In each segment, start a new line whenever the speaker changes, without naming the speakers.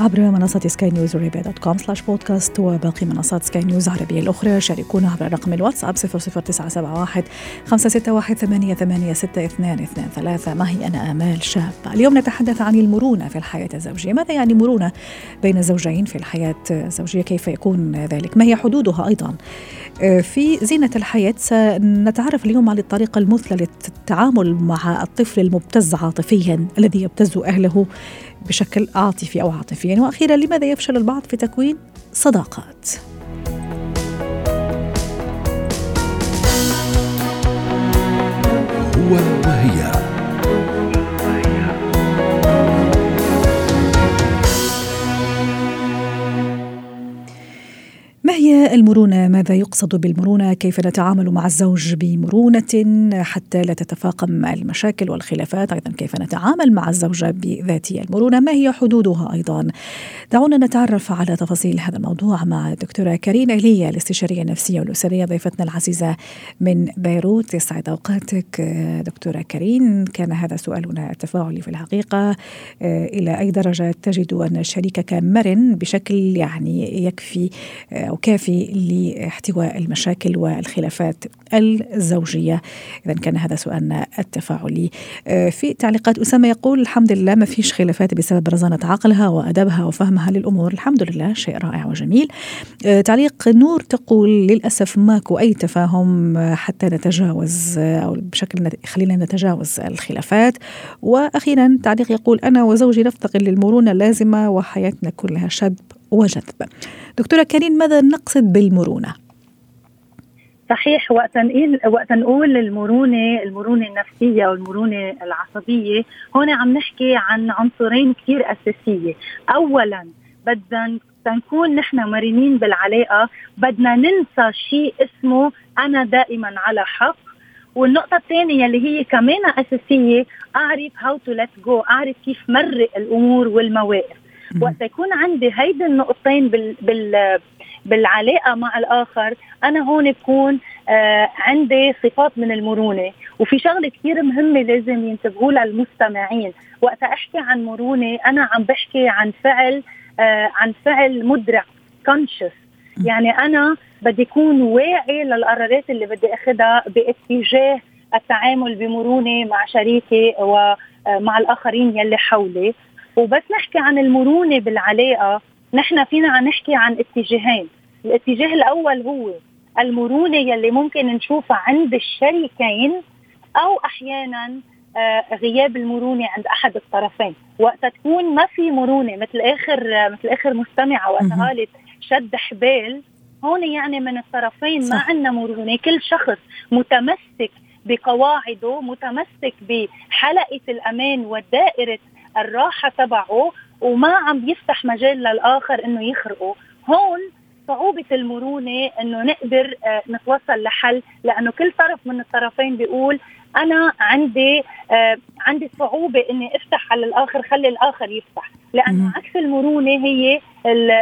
عبر منصة سكاي نيوز عربية dot com slash podcast وباقي منصات سكاي نيوز العربية الأخرى. شاركونا عبر رقم الواتساب 00971 561 ثمانية ثمانية ستة اثنان اثنان ثلاثة. معي أنا آمال شاب؟ اليوم نتحدث عن المرونة في الحياة الزوجية. ماذا يعني مرونة بين الزوجين في الحياة الزوجية؟ كيف يكون ذلك؟ ما هي حدودها أيضا؟ في زينة الحياة سنتعرف اليوم على الطريقة المثلى للتعامل مع الطفل المبتز عاطفيا الذي يبتز أهله. بشكل عاطفي أو عاطفيا. وأخيرا لماذا يفشل البعض في تكوين صداقات؟
هو وهي.
هي المرونة؟ ماذا يقصد بالمرونة؟ كيف نتعامل مع الزوج بمرونة حتى لا تتفاقم المشاكل والخلافات؟ أيضا كيف نتعامل مع الزوجة بذات المرونة؟ ما هي حدودها أيضا؟ دعونا نتعرف على تفاصيل هذا الموضوع مع الدكتورة كارين إيليا الاستشارية النفسية والأسرية ضيفتنا العزيزة من بيروت يسعد أوقاتك دكتورة كارين كان هذا سؤالنا التفاعلي في الحقيقة إلى أي درجة تجد أن شريكك مرن بشكل يعني يكفي أو كافي لاحتواء المشاكل والخلافات الزوجية. إذا كان هذا سؤالنا التفاعلي. في تعليقات أسامة يقول الحمد لله ما فيش خلافات بسبب رزانة عقلها وأدبها وفهمها للأمور. الحمد لله شيء رائع وجميل. تعليق نور تقول للأسف ماكو أي تفاهم حتى نتجاوز أو بشكل خلينا نتجاوز الخلافات. وأخيرا تعليق يقول أنا وزوجي نفتقر للمرونة اللازمة وحياتنا كلها شد وجذب. دكتورة كريم ماذا نقصد بالمرونة؟
صحيح وقت نقول وقت نقول المرونة المرونة النفسية والمرونة العصبية هون عم نحكي عن عنصرين كثير أساسية. اولا بدنا نكون نحن مرنين بالعلاقة بدنا ننسى شيء اسمه أنا دائما على حق. والنقطة الثانية اللي هي كمان أساسية أعرف how to let go أعرف كيف مرق الأمور والمواقف. وقت يكون عندي هيدي النقطتين بال, بال بالعلاقة مع الآخر أنا هون بكون آه عندي صفات من المرونة. وفي شغلة كثير مهمة لازم ينتبهوا لها المستمعين. وقت أحكي عن مرونة أنا عم بحكي عن فعل آه عن فعل مدرك كونشس يعني أنا بدي أكون واعي للقرارات اللي بدي اخذها باتجاه التعامل بمرونة مع شريكي ومع الآخرين يلي حولي. وبس نحكي عن المرونة بالعلاقة نحن فينا عم نحكي عن اتجاهين. الاتجاه الأول هو المرونة يلي ممكن نشوفها عند الشريكين أو أحيانا غياب المرونة عند أحد الطرفين. وقت تكون ما في مرونة مثل آخر مثل آخر مستمعة وقت قالت شد حبال. هون يعني من الطرفين ما عندنا مرونة. كل شخص متمسك بقواعده متمسك بحلقة الأمان ودائرة الراحة تبعه وما عم يفتح مجال للآخر إنه يخرقه. هون صعوبة المرونة إنه نقدر آه نتوصل لحل لأنه كل طرف من الطرفين بيقول أنا عندي آه عندي صعوبة إني أفتح على الآخر خلي الآخر يفتح. لأنه عكس المرونة هي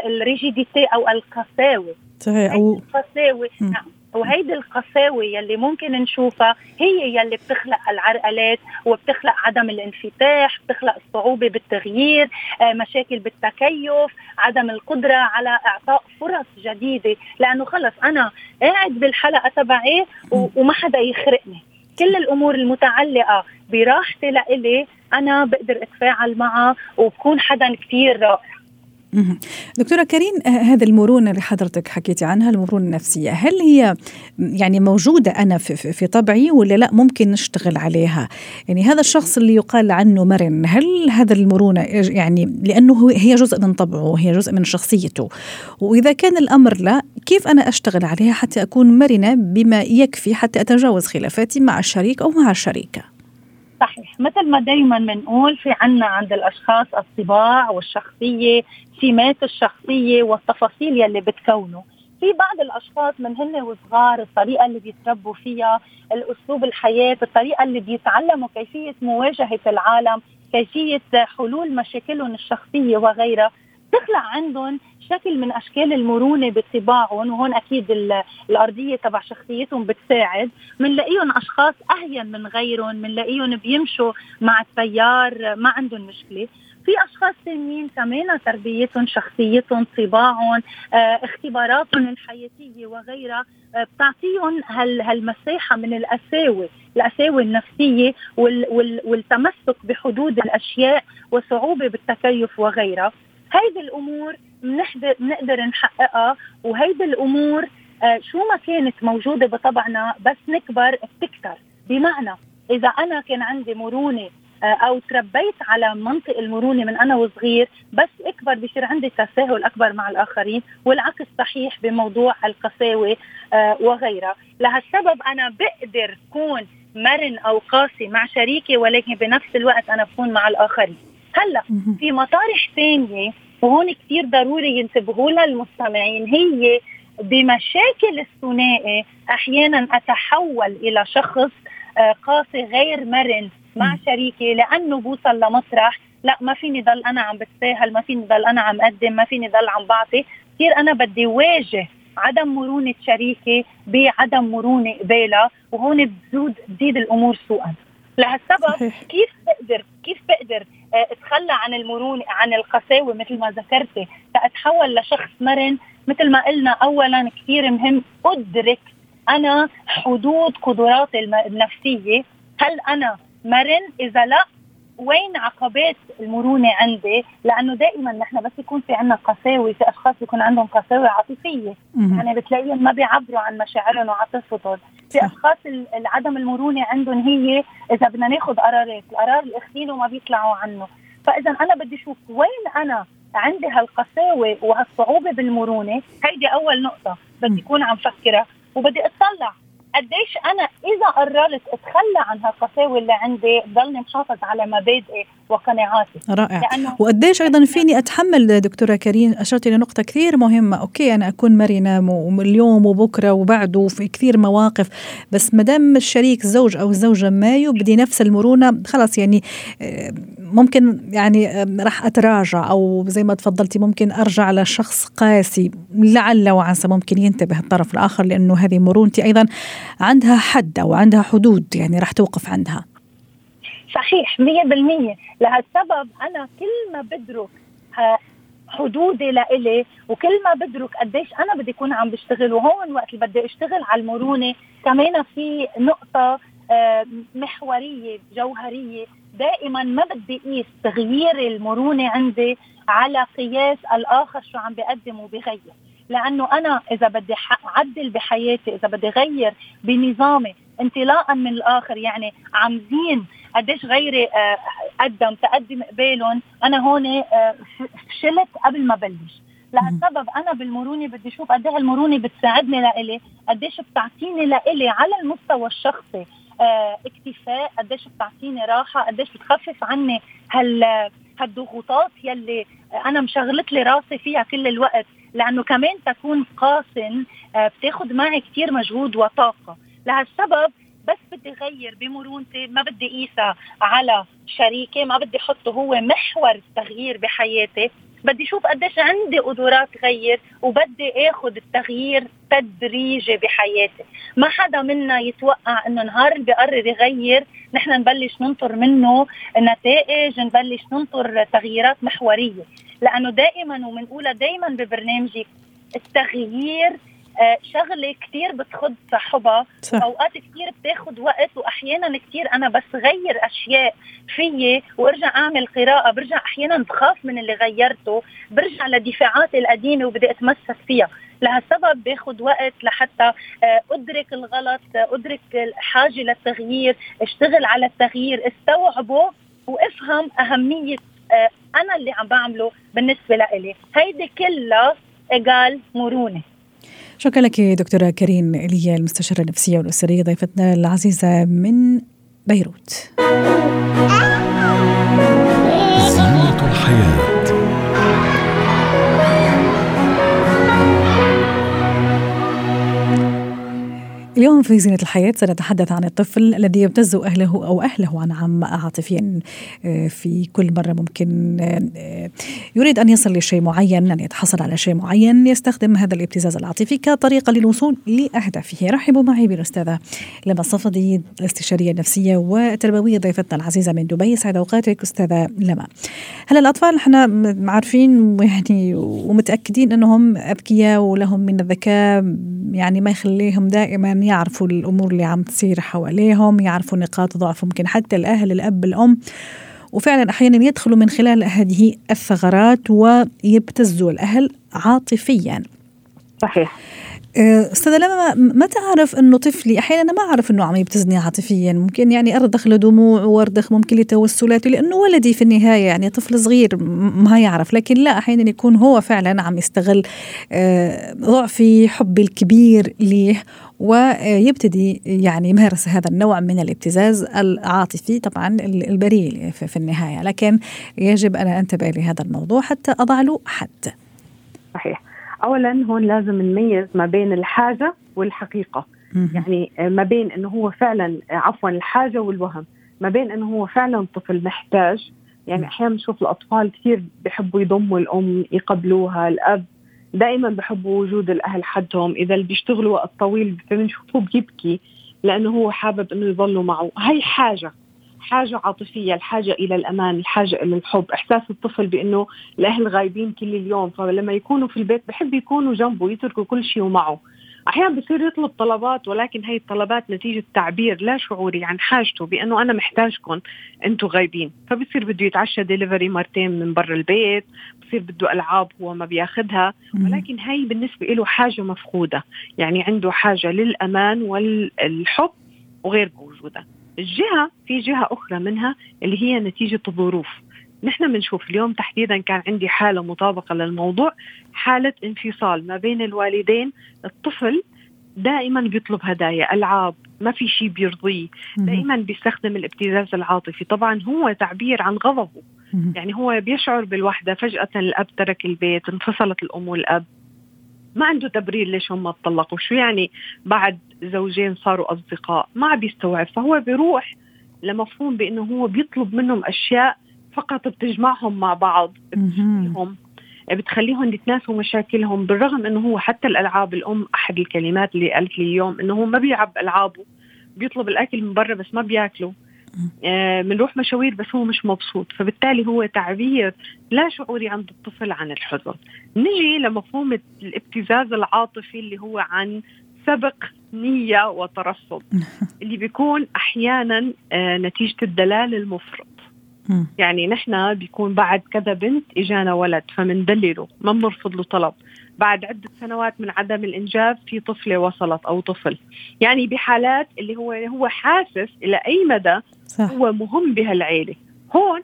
الريجيديتي أو القساوة.
صحيح. أو
القساوة. نعم. وهيدي القساوة يلي ممكن نشوفها هي يلي بتخلق العرقلات وبتخلق عدم الانفتاح بتخلق الصعوبة بالتغيير آه مشاكل بالتكيف عدم القدرة على إعطاء فرص جديدة. لأنه خلص أنا قاعد بالحلقة تبعي وما حدا يخرقني. كل الأمور المتعلقة براحتي لإلي أنا بقدر أتفاعل معها وبكون حدا كثير رائع.
دكتورة كريم هذا المرونة اللي حضرتك حكيتي عنها المرونة النفسية هل هي يعني موجودة أنا في, في طبعي ولا لا؟ ممكن نشتغل عليها. يعني هذا الشخص اللي يقال عنه مرن هل هذا المرونة يعني؟ لأنه هي جزء من طبعه هي جزء من شخصيته. وإذا كان الأمر لا كيف أنا أشتغل عليها حتى أكون مرنة بما يكفي حتى أتجاوز خلافاتي مع الشريك أو مع الشريكة؟
صحيح. مثل ما دائما بنقول في عنا عند الأشخاص الطباع والشخصية سمات الشخصية والتفاصيل يلي بتكونه. في بعض الأشخاص من هن وصغار الطريقة اللي بيتربوا فيها الأسلوب الحياة الطريقة اللي بيتعلموا كيفية مواجهة العالم كيفية حلول مشاكلهم الشخصية وغيرها تخلق عندهم شكل من أشكال المرونة بطباعهم وهون أكيد الأرضية تبع شخصيتهم بتساعد. بنلاقيهم أشخاص أهين من غيرهم بنلاقيهم بيمشوا مع التيار ما عندهم مشكلة. في أشخاص ثانيين كمان تربيتهم شخصيتهم طباعهم آه، اختباراتهم الحياتية وغيرها آه، بتعطيهم هال هالمساحة من القساوة القساوة النفسية وال وال والتمسك بحدود الأشياء وصعوبة بالتكيف وغيرها. هيدي الأمور بنقدر نحققها وهيدي الأمور آه شو ما كانت موجودة بطبعنا بس نكبر بتكتر. بمعنى إذا أنا كان عندي مرونة أو تربيت على منطق المرونة من أنا وصغير بس أكبر بصير عندي تساهل أكبر مع الآخرين والعكس صحيح بموضوع القساوة آه وغيرها. لهالسبب أنا بقدر كون مرن أو قاسي مع شريكي ولكن بنفس الوقت أنا بكون مع الآخرين. هلأ في مطارح ثانية وهون كثير ضروري ينتبهوا لها المستمعين هي بمشاكل الثنائي أحيانا أتحول إلى شخص آه، قاسي غير مرن مع شريكي لأنه بوصل لمطرح لا ما فيني ضل أنا عم بتساهل ما فيني ضل أنا عم أقدم ما فيني ضل عم بعطي. كثير أنا بدي واجه عدم مرونة شريكي بعدم مرونة قبالها وهون بتزود تزيد الأمور سوءا. لهالسبب. كيف بقدر كيف بقدر آه، أتخلى عن المرونه عن القساوة مثل ما ذكرتي؟ لأتحول لشخص مرن. مثل ما قلنا اولا كثير مهم أدرك أنا حدود قدراتي النفسية. هل أنا مرن؟ إذا لا وين عقبات المرونة عندي؟ لأنه دائما نحن بس يكون في عندنا قساوة في أشخاص بيكون عندهم قساوة عاطفية. يعني بتلاقيهم ما بيعبروا عن مشاعرهم وعاطفتهم. في أشخاص عدم المرونة عندهم هي إذا بدنا ناخذ قرارات القرار الأخير وما بيطلعوا عنه. فإذا أنا بدي أشوف وين أنا عندي هالقساوة وهالصعوبة بالمرونة هيدي أول نقطة. بدي اكون عم فكرها وبدي اطلع قديش أنا إذا قررت أتخلى عن هالقساوه اللي عندي ضلني محافظ على مبادئي. وقناعاتي.
رائع. وقديش أيضا فيني أتحمل دكتورة كريم اشرت إلى نقطه كثير مهمة. أوكي أنا أكون مرنة اليوم وبكرة وبعده وفي كثير مواقف بس ما دام الشريك الزوج أو الزوجة ما يبدي نفس المرونة خلاص يعني آه، ممكن يعني راح أتراجع أو زي ما تفضلتي ممكن أرجع لشخص قاسي. لعل وعسى ممكن ينتبه الطرف الآخر لأنه هذه مرونتي أيضا عندها حد أو عندها حدود يعني راح توقف عندها.
صحيح 100% لهالسبب أنا كل ما بدرك حدودي لإلي وكل ما بدرك قديش أنا بدي أكون عم بشتغل وهون وقت اللي بدي أشتغل على المرونة كمان في نقطة آه، محورية جوهرية. دائما ما بدي أقيس تغيير المرونة عندي على قياس الآخر شو عم بقدم وبغير. لأنه أنا إذا بدي اعدل بحياتي إذا بدي اغير بنظامي انطلاقا من الآخر يعني عم زين قديش غيري آه، قدم تقدم قبالهم. أنا هون آه، فشلت قبل ما بلش. لهالسبب أنا بالمرونة بدي أشوف قد إيه المرونه بتساعدني لإلي قديش بتعطيني لإلي على المستوى الشخصي آه اكتفاء قديش بتعطيني راحة قديش بتخفف عني هال هالضغوطات يلي أنا مشغلت لي راسي فيها كل الوقت. لأنه كمان تكون قاسن آه بتاخذ معي كثير مجهود وطاقة. لهالسبب بس بدي غير بمرونتي ما بدي قيسها على شريكي ما بدي احطه هو محور التغيير بحياتي. بدي أشوف قديش عندي قدرات غير وبدي آخذ التغيير تدريجي بحياتي. ما حدا منا يتوقع إنه نهار اللي بيقرر يغير نحن نبلش ننطر منه نتائج نبلش ننطر تغييرات محورية. لأنه دائما وبنقولها دائما ببرنامجي التغيير شغلة كثير بتخض صاحبها أوقات كثير بتاخذ وقت وأحيانا كثير أنا بس غير أشياء فيي وأرجع أعمل قراءة. برجع أحيانا بخاف من اللي غيرته. برجع لدفاعاتي القديمة وبدي أتمسك فيها. لهالسبب باخذ وقت لحتى آه، أدرك الغلط أدرك الحاجة للتغيير أشتغل على التغيير استوعبه وأفهم أهمية آه، أنا اللي عم بعمله بالنسبة لإلي. هيدي كلها إيجال مرونة.
شكرا لك دكتورة كريم إيليا المستشارة النفسية والأسرية ضيفتنا العزيزة من بيروت. الحياة. اليوم في زينة الحياة سنتحدث عن الطفل الذي يبتز أهله أو أهله نعم عاطفيا آه، في كل مرة ممكن آه، يريد أن يصل لشيء معين أن يتحصل على شيء معين يستخدم هذا الابتزاز العاطفي كطريقة للوصول لأهدافه. رحبوا معي بالأستاذة لما الصفدي الاستشارية النفسية والتربوية ضيفتنا العزيزة من دبي. سعد أوقاتك أستاذة لما. هلا الأطفال إحنا عارفين يعني ومتأكدين أنهم أذكياء ولهم من الذكاء يعني ما يخليهم دائما يعرفوا الأمور اللي عم تصير حواليهم يعرفوا نقاط ضعف ممكن حتى الأهل الأب الأم. وفعلا أحيانا يدخلوا من خلال هذه الثغرات ويبتزوا الأهل عاطفيا.
صحيح.
أستاذة لما ما تعرف إنه طفلي أحيانا ما أعرف إنه عم يبتزني عاطفيا ممكن يعني ارضخ لدموع وارضخ ممكن لتوسلاته لأنه ولدي في النهاية يعني طفل صغير ما يعرف لكن لا أحيانا يكون هو فعلا عم يستغل آه، ضعفي حبي الكبير ليه ويبتدي يعني يمارس هذا النوع من الابتزاز العاطفي طبعا البريء في النهاية لكن يجب أن أنتبه لهذا الموضوع حتى أضع له حد.
صحيح. اولا هون لازم نميز ما بين الحاجة والحقيقة. يعني ما بين إنه هو فعلا عفوا الحاجة والوهم. ما بين إنه هو فعلا طفل محتاج. يعني أحيانا بنشوف الأطفال كثير بحبوا يضموا الأم يقبلوها الأب. دائما بحبوا وجود الأهل حدهم. إذا اللي بيشتغلوا وقت طويل بنشوفه بيبكي لأنه هو حابب إنه يضلوا معه. هي حاجة. حاجة عاطفية الحاجة إلى الأمان الحاجة إلى الحب. إحساس الطفل بأنه الأهل غايبين كل اليوم. فلما يكونوا في البيت بحب يكونوا جنبه يتركوا كل شيء ومعه. أحيانا بصير يطلب طلبات ولكن هي الطلبات نتيجة تعبير لا شعوري عن حاجته بأنه أنا محتاجكم أنتم غايبين. فبصير بده يتعشى ديليفري مرتين من برا البيت بصير بده ألعاب هو ما بياخذها ولكن هي بالنسبة له حاجة مفقودة. يعني عنده حاجة للأمان والحب وغير موجودة. الجهه في جهة أخرى منها اللي هي نتيجة الظروف نحن بنشوف اليوم تحديدا كان عندي حالة مطابقة للموضوع حالة انفصال ما بين الوالدين. الطفل دائما بيطلب هدايا ألعاب ما في شيء بيرضيه. دائما بيستخدم الابتزاز العاطفي. طبعا هو تعبير عن غضبه. يعني هو بيشعر بالوحدة فجأة الأب ترك البيت انفصلت الأم والأب. ما عنده تبرير ليش هم اتطلقوا شو يعني بعد زوجين صاروا أصدقاء؟ ما بيستوعب. فهو بيروح لمفهوم بإنه هو بيطلب منهم أشياء فقط بتجمعهم مع بعض بتخليهم بتخليهم يتناسوا مشاكلهم بالرغم إنه هو حتى الألعاب الأم أحد الكلمات اللي قالت لي اليوم إنه هو ما بيلعب ألعابه بيطلب الأكل من برا بس ما بياكله. بنروح آه مشاوير بس هو مش مبسوط. فبالتالي هو تعبير لا شعوري عند الطفل عن الحزن. نجي لمفهوم الابتزاز العاطفي اللي هو عن سبق نية وترصد اللي بيكون أحيانا آه نتيجة الدلال المفرط. يعني نحن بيكون بعد كذا بنت إجانا ولد فمندلله ما بنرفض له طلب. بعد عدة سنوات من عدم الإنجاب في طفلة وصلت أو طفل. يعني بحالات اللي هو هو حاسس إلى أي مدى صح. هو مهم بهالعيلة. هون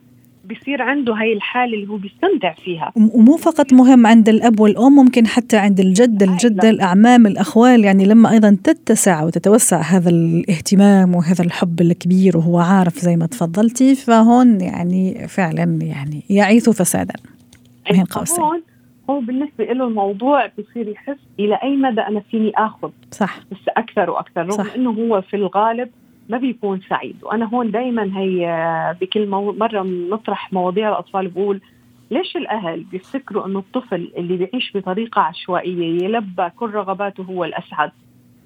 بصير عنده هاي الحالة اللي هو بيستمتع فيها.
ومو فقط مهم عند الأب والأم ممكن حتى عند الجد الجدة الأعمام الأخوال يعني لما أيضا تتسع وتتوسع هذا الاهتمام وهذا الحب الكبير وهو عارف زي ما تفضلتي فهون يعني فعلا يعني يعيث فسادا
بين قوسين. هون هو بالنسبة له الموضوع بصير يحس إلى أي مدى أنا فيني آخذ.
صح.
بس أكثر وأكثر رغم صح. إنه هو في الغالب ما بيكون سعيد. وأنا هون دائما هي بكل مو... مرة نطرح مواضيع الأطفال بقول ليش الأهل بيفتكروا إنه الطفل اللي بيعيش بطريقة عشوائية يلبى كل رغباته هو الأسعد؟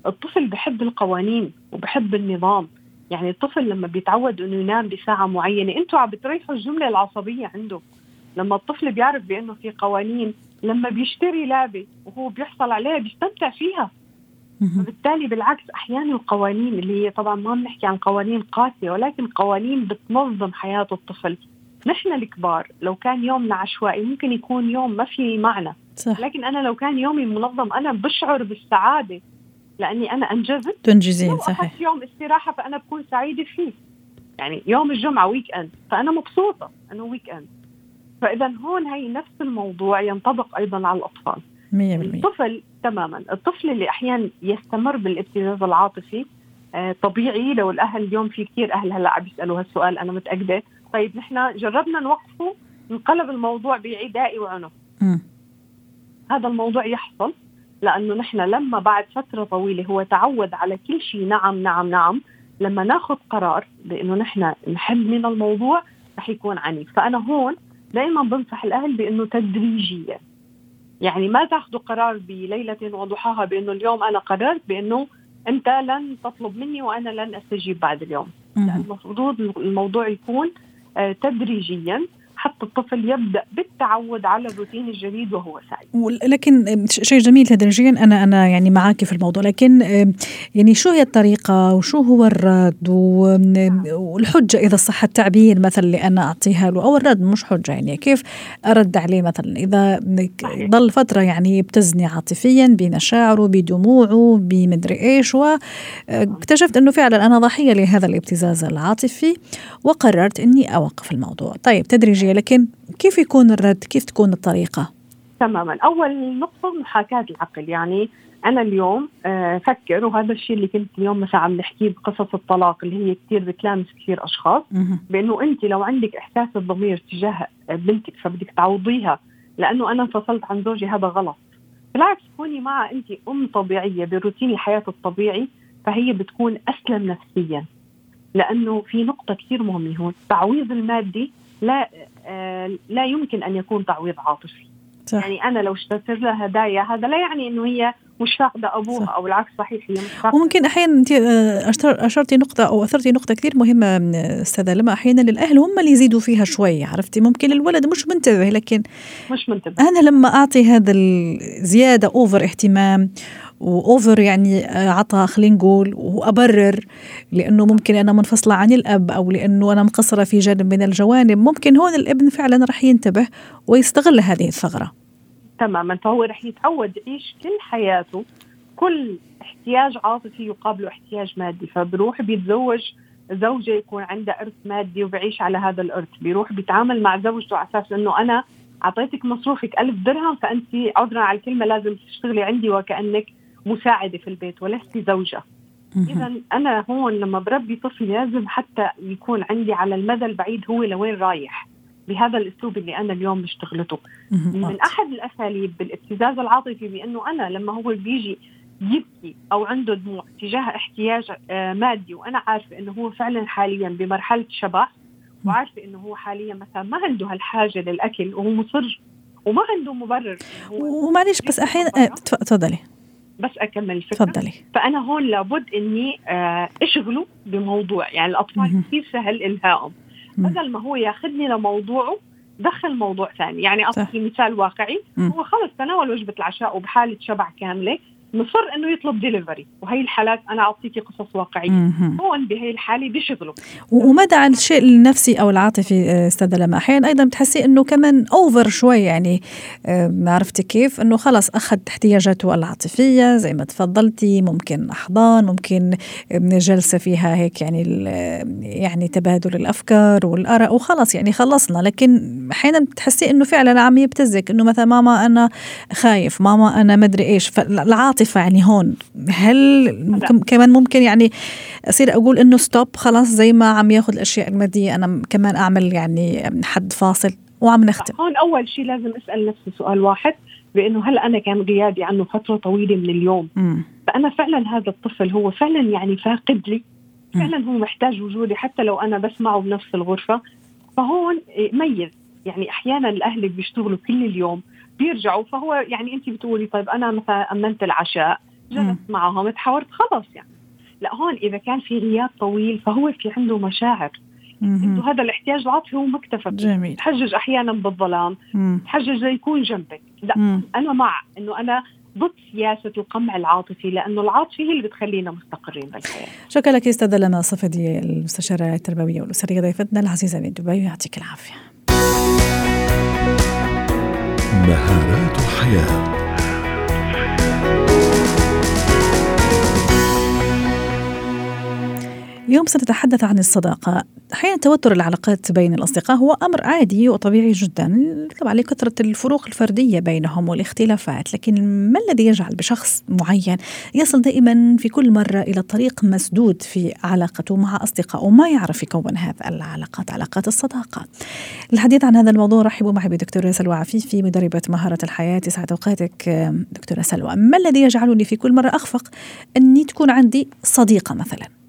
الطفل بحب القوانين وبحب النظام. يعني الطفل لما بيتعود إنه ينام بساعة معينة أنتوا عم بتريحوا الجملة العصبية عنده. لما الطفل بيعرف بأنه في قوانين لما بيشتري لعبة وهو بيحصل عليها بيستمتع فيها. وبالتالي بالعكس أحيانا القوانين اللي هي طبعا ما بنحكي عن قوانين قاسية ولكن قوانين بتنظم حياة الطفل. نحن الكبار لو كان يومنا عشوائي ممكن يكون يوم ما في معنى. صح. لكن أنا لو كان يومي منظم أنا بشعر بالسعادة لأني أنا أنجزت.
تنجزين صحيح.
يوم استراحة فأنا بكون سعيدة فيه. يعني يوم الجمعة weekend فأنا مبسوطة إنه weekend فاذا هون هي نفس الموضوع ينطبق أيضا على الأطفال.
100%
الطفل تماما. الطفل اللي أحيانا يستمر بالابتزاز العاطفي آه طبيعي لو الأهل اليوم في كثير أهل هلا عم يسألوا هالسؤال أنا متأكدة. طيب نحن جربنا نوقفه انقلب الموضوع بعدائي وعنف. هذا الموضوع يحصل لأنه نحن لما بعد فترة طويلة هو تعود على كل شيء نعم نعم نعم. لما ناخذ قرار بإنه نحن نحل من الموضوع رح يكون عنيف. فأنا هون دائما بنصح الأهل بإنه تدريجيا يعني ما تاخذوا قرار بليلة وضحاها بأنه اليوم أنا قررت بأنه أنت لن تطلب مني وأنا لن أستجيب بعد اليوم. المفروض الموضوع يكون آه، تدريجيا. حتى الطفل يبدأ بالتعود على الروتين الجديد وهو سعيد.
لكن شيء جميل تدريجيا أنا أنا يعني معك في الموضوع. لكن يعني شو هي الطريقة وشو هو الرد والحجة إذا صح التعبير مثلا اللي أنا أعطيها له؟ أو الرد مش حجة يعني كيف أرد عليه مثلا؟ إذا ضل فترة يعني يبتزني عاطفيا بمشاعره بدموعه بمدري إيش واكتشفت إنه فعلا أنا ضحية لهذا الابتزاز العاطفي وقررت إني أوقف الموضوع. طيب تدريجيا لكن كيف يكون الرد؟ كيف تكون الطريقة؟
تماما. أول نقطة محاكاة العقل. يعني أنا اليوم آه، فكر وهذا الشيء اللي كنت اليوم مثلا عم نحكيه بقصص الطلاق اللي هي كثير بتلامس كثير أشخاص بأنه أنت لو عندك إحساس الضمير تجاه بنتك فبدك تعوضيها لأنه أنا انفصلت عن زوجي هذا غلط. بالعكس كوني مع أنت أم طبيعية بروتين الحياة الطبيعي فهي بتكون أسلم نفسيا. لأنه في نقطة كثير مهمة هون. التعويض المادي لا آه، لا يمكن أن يكون تعويض عاطفي. صح. يعني أنا لو اشتريت لها هدايا هذا لا يعني إنه هي مش فاقده ابوها صح. أو العكس صحيح هي مش
فاقده وممكن أحيانا أنت آه، أشرتي نقطة أو أثرتي نقطة كثير مهمة أستاذة. لما أحيانا الاهل هم اللي يزيدوا فيها شوي عرفتي؟ ممكن الولد مش منتبه لكن
مش منتبه.
أنا لما أعطي هذا الزياده over اهتمام و over يعني آه، عطى خلينا نقول وأبرر لأنه ممكن أنا منفصلة عن الأب أو لأنه أنا مقصرة في جانب من الجوانب ممكن هون الابن فعلا رح ينتبه ويستغل هذه الثغرة.
تماما. فهو رح يتعود يعيش كل حياته كل احتياج عاطفي يقابله احتياج مادي. فبروح بيتزوج زوجة يكون عندها إرث مادي وبعيش على هذا الإرث. بيروح بيتعامل مع زوجته على أساس إنه أنا أعطيتك مصروفك ألف درهم فأنت عذرا على الكلمة لازم تشتغلي عندي وكأنك مساعدة في البيت ولست زوجة. اذا أنا هون لما بربي طفل لازم حتى يكون عندي على المدى البعيد هو لوين رايح. بهذا الأسلوب اللي أنا اليوم بشتغلته. من أحد الأساليب بالابتزاز العاطفي بأنه أنا لما هو بيجي يبكي أو عنده دموع تجاه احتياج آه، مادي وأنا عارفة إنه هو فعلا حاليا بمرحلة شبح وعارفة إنه هو حاليا مثلا ما عنده هالحاجة للأكل وهو مصر وما عنده مبرر.
ومعلش بس أحيانا آه، تفضلي.
بس أكمل الفكرة.
تفضلي.
فأنا هون لابد إني آه، أشغله بموضوع. يعني الأطفال كثير سهل الهائهم بدل ما هو ياخذني لموضوعه دخل موضوع ثاني. يعني اعطي مثال واقعي. هو خلص تناول وجبه العشاء وبحالة شبع كاملة. مصر إنه يطلب ديليفري وهي الحالات أنا اعطيكي قصص واقعية. هون بهي الحاله بيشغلوا
ومدى الشيء النفسي أو العاطفي آه، أستاذة لما أحيانا أيضا بتحسي إنه كمان over شوي يعني آه، عرفتي كيف؟ إنه خلص أخذ احتياجاته العاطفية زي ما تفضلتي ممكن أحضان ممكن جلسة فيها هيك يعني يعني تبادل الأفكار والآراء. وخلص يعني خلصنا. لكن أحيانا بتحسي إنه فعلا عم يبتزك. إنه مثلا ماما أنا خايف ماما أنا مدري إيش. فالعاطفة العاطفه يعني هون. هل ممكن كمان ممكن يعني أصير أقول إنه ستوب خلاص زي ما عم ياخذ الأشياء المادية أنا كمان أعمل يعني حد فاصل وعم نختم.
هون أول شيء لازم أسأل نفسي سؤال واحد بإنه هل أنا كان غيابي عنه فترة طويلة من اليوم؟ م. فأنا فعلا هذا الطفل هو فعلا يعني فاقد لي. فعلا هو محتاج وجودي حتى لو أنا بسمعه بنفس الغرفة. فهون ميز. يعني أحيانا الأهل بيشتغلوا كل اليوم. بيرجعوا فهو يعني انت بتقولي طيب أنا مثلا أمنت العشاء جلست معهم تحاورت خلص يعني. لا هون إذا كان في غياب طويل فهو في عنده مشاعر. انه هذا الاحتياج العاطفي هو مكتفى
جميل.
تحجج أحيانا بالظلام تحجج ليكون جنبك. لا مم. أنا مع إنه أنا ضد سياسة القمع العاطفي لأنه العاطفة هي اللي بتخلينا مستقرين بالحياة.
شكرا لك أستاذة لما صفدي المستشارة التربوية والأسرية ضيفتنا العزيزة من دبي يعطيك العافية.
مهارات حياة.
اليوم سنتحدث عن الصداقة. أحيانا توتر العلاقات بين الأصدقاء هو أمر عادي وطبيعي جدا طبعا لكثرة الفروق الفردية بينهم والاختلافات. لكن ما الذي يجعل بشخص معين يصل دائما في كل مرة إلى طريق مسدود في علاقته مع أصدقائه وما يعرف يكون هذه العلاقات علاقات الصداقة؟ الحديث عن هذا الموضوع رحبوا معي بدكتورة سلوى عفيفي مدربة مهارة الحياة. يسعد أوقاتك دكتورة سلوى. ما الذي يجعلني في كل مرة أخفق أني تكون عندي صديقة مثلا؟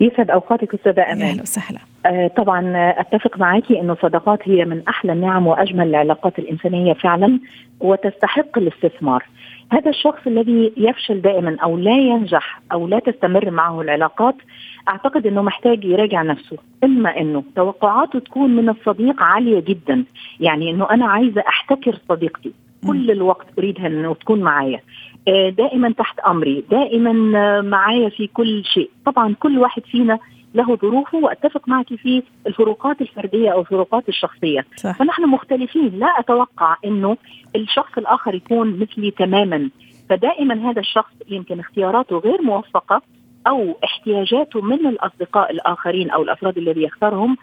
يسعد أوقاتك أستاذة أمان
أهلا وسهلا.
آه طبعا أتفق معك إنه الصداقات هي من أحلى النعم وأجمل العلاقات الإنسانية فعلا وتستحق الاستثمار. هذا الشخص الذي يفشل دائما أو لا ينجح أو لا تستمر معه العلاقات أعتقد إنه محتاج يراجع نفسه. إما إنه توقعاته تكون من الصديق عالية جدا يعني إنه أنا عايزة أحتكر صديقتي. كل الوقت أريدها إنه تكون معايا. آه، دائما تحت أمري دائما آه، معايا في كل شيء. طبعا كل واحد فينا له ظروفه وأتفق معك في الفروقات الفردية أو الفروقات الشخصية. صح. فنحن مختلفين. لا أتوقع إنه الشخص الآخر يكون مثلي تماما. فدائما هذا الشخص يمكن اختياراته غير موفقة أو احتياجاته من الأصدقاء الآخرين أو الأفراد الذي يختارهم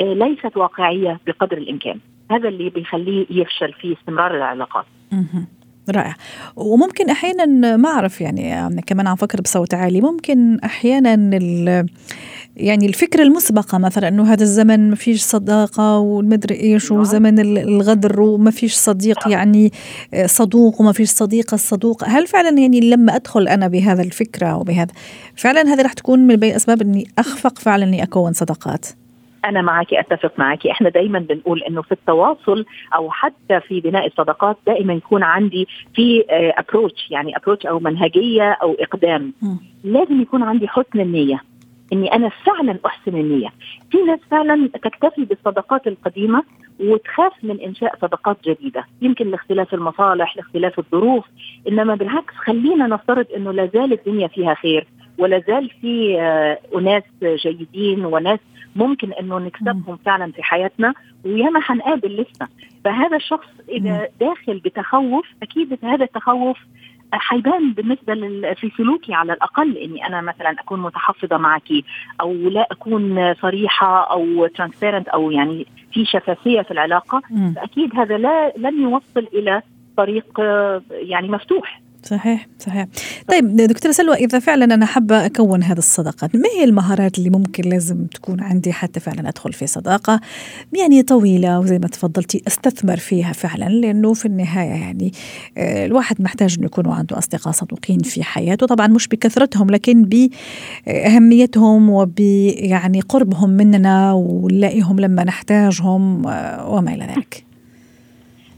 آه، ليست واقعية بقدر الإمكان. هذا اللي بيخليه يفشل في استمرار العلاقات.
رائع وممكن أحيانا ما أعرف يعني كمان عم فكر بصوت عالي ممكن أحيانا يعني الفكرة المسبقة مثلا إنه هذا الزمن ما فيش صداقة والمدري إيش نعم. وزمن الغدر وما فيش صديق نعم. يعني صدوق وما فيش صديقة الصدوق هل فعلا يعني لما أدخل أنا بهذا الفكرة وبهذا فعلا هذه راح تكون من بين أسباب إني أخفق فعلا إني أكون صداقات
أنا معك أتفق معك إحنا دايما بنقول إنه في التواصل أو حتى في بناء الصداقات دائما يكون عندي في ابروتش يعني ابروتش أو منهجية أو إقدام. لازم يكون عندي حسن النية إني أنا فعلا أحسن النية. في ناس فعلا تكتفي بالصداقات القديمة وتخاف من إنشاء صداقات جديدة. يمكن لاختلاف المصالح لاختلاف الظروف إنما بالعكس خلينا نفترض إنه لا زال الدنيا فيها خير ولا زال في آه، أناس جيدين وناس ممكن إنه نكسبهم فعلا في حياتنا وياما حنقابل لسه. فهذا الشخص إذا داخل بتخوف أكيد هذا التخوف حيبان بالنسبة في سلوكي على الأقل إني أنا مثلا أكون متحفظة معك أو لا أكون صريحة أو ترانسبيرنت أو يعني في شفافية في العلاقة. فأكيد هذا لا لن يوصل إلى طريق آه، يعني مفتوح.
صحيح صحيح. طيب دكتورة سلوى إذا فعلا أنا حابة أكون هذه الصداقات ما هي المهارات اللي ممكن لازم تكون عندي حتى فعلا أدخل في صداقة؟ يعني طويلة وزي ما تفضلتي أستثمر فيها فعلا لأنه في النهاية يعني آه، الواحد محتاج أنه يكونوا عنده أصدقاء صدوقين في حياته طبعا مش بكثرتهم لكن بأهميتهم وب يعني قربهم مننا ونلاقيهم لما نحتاجهم آه، وما إلى ذلك.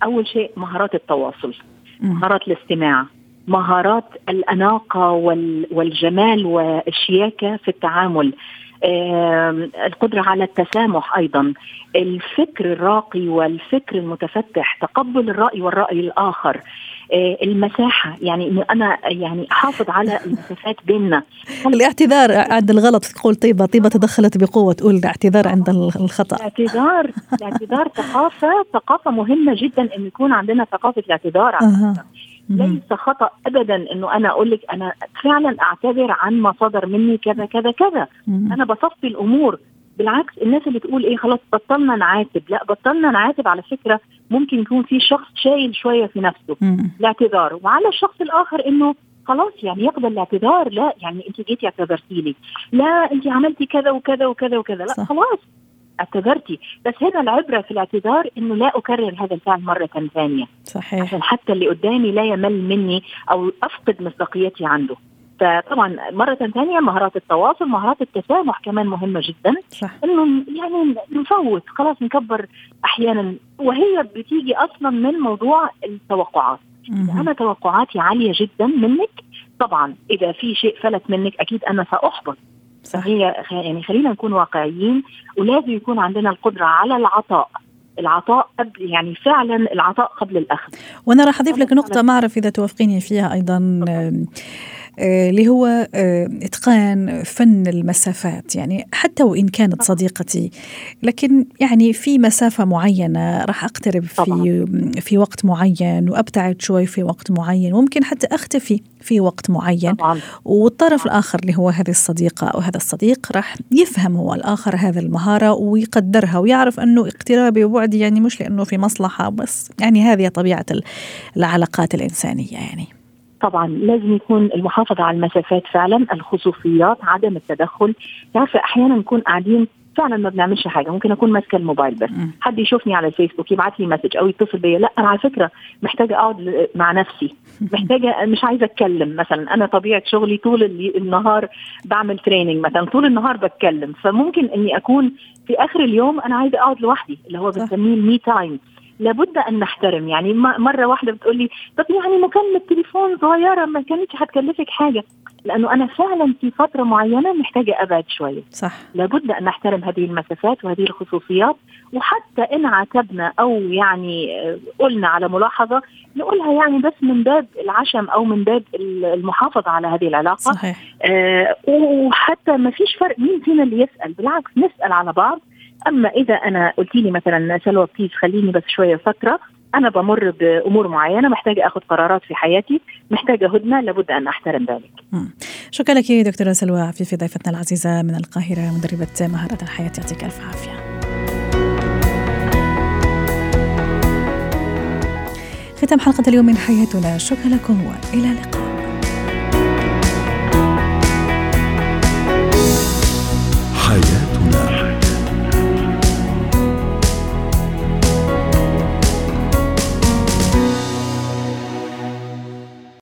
أول شيء مهارات التواصل مهارات الاستماع. مهارات الأناقة والجمال والشياكة في التعامل. القدرة على التسامح أيضا. الفكر الراقي والفكر المتفتح تقبل الرأي والرأي الآخر. آه، المساحة يعني إنه أنا يعني أحافظ على المسافات بيننا.
الاعتذار عند الغلط تقول طيبة طيبة تدخلت بقوة. تقول الاعتذار عند الخطأ.
الاعتذار الاعتذار ثقافة ثقافة مهمة جدا إنه يكون عندنا ثقافة الاعتذار. ليس خطأ ابدا إنه أنا أقول لك أنا فعلا أعتذر عن ما صدر مني كذا كذا كذا. أنا بصفي الأمور. بالعكس الناس اللي تقول إيه خلاص بطلنا نعاتب. لا بطلنا نعاتب على فكرة ممكن يكون في شخص شايل شوية في نفسه الاعتذار وعلى الشخص الآخر إنه خلاص يعني يقبل الاعتذار. لا يعني أنت جيتي اعتذرتي لي. لا أنت عملتي كذا وكذا وكذا وكذا. لا صح. خلاص. اعتذرتي. بس هنا العبرة في الاعتذار إنه لا أكرر هذا الفعل مرة ثانية.
صحيح.
عشان حتى اللي قدامي لا يمل مني أو أفقد مصداقيتي عنده. فطبعا مرة ثانية مهارات التواصل مهارات التسامح كمان مهمة جدا.
صح.
إنه يعني نفوت خلاص نكبر أحيانا. وهي بتيجي أصلا من موضوع التوقعات. أنا توقعاتي عالية جدا منك. طبعا إذا في شيء فلت منك أكيد أنا سأحبط. فهي يعني خلينا نكون واقعيين ولازم يكون عندنا القدرة على العطاء. العطاء قبل يعني فعلا العطاء قبل الأخذ.
وأنا راح أضيف لك نقطة ما أعرف إذا توافقيني فيها أيضا آه، اللي هو آه، إتقان فن المسافات يعني حتى وإن كانت صديقتي. لكن يعني في مسافة معينة راح أقترب في في وقت معين وأبتعد شوي في وقت معين ممكن حتى أختفي في وقت معين. والطرف الآخر اللي هو هذه الصديقة أو هذا الصديق راح يفهم هو الآخر هذه المهارة ويقدرها ويعرف أنه اقترابي وبعدي يعني مش لأنه في مصلحة بس. يعني هذه طبيعة العلاقات الإنسانية يعني.
طبعا لازم يكون المحافظة على المسافات فعلا الخصوصيات عدم التدخل. تعرفي أحيانا نكون قاعدين فعلا ما بنعملش حاجة ممكن أكون ماسكة الموبايل بس. م. حد يشوفني على الفيسبوك يبعت لي message أو يتصل بيا. لا أنا على فكرة محتاجة أقعد مع نفسي. محتاجة مش عايزة أتكلم. مثلا أنا طبيعة شغلي طول النهار بعمل training مثلا طول النهار بتكلم. فممكن إني أكون في آخر اليوم أنا عايزة أقعد لوحدي اللي هو بنسميه ال me time لابد أن نحترم. يعني مرة واحدة بتقول لي طب يعني مكالمة تليفون صغيرة ما كانتش هتكلفك حاجة. لأنه أنا فعلا في فترة معينة محتاجة أبعد شوية.
صح.
لابد أن نحترم هذه المسافات وهذه الخصوصيات وحتى إن عاتبنا أو يعني قلنا على ملاحظة نقولها يعني بس من باب العشم أو من باب المحافظة على هذه العلاقة.
صحيح.
آه وحتى ما فيش فرق مين فينا اللي يسأل. بالعكس نسأل على بعض أما إذا أنا قلت لي مثلا سلوى بليز خليني بس شوية فترة. أنا بمر بأمور معينة محتاجة أخذ قرارات في حياتي محتاجة هدنة لابد أن أحترم ذلك.
شكرا لك دكتورة سلوى عفيفي ضيفتنا العزيزة من القاهرة مدربة مهارات الحياة يعطيك ألف عافية. ختام حلقة اليوم من حياتنا. شكرا لكم وإلى اللقاء.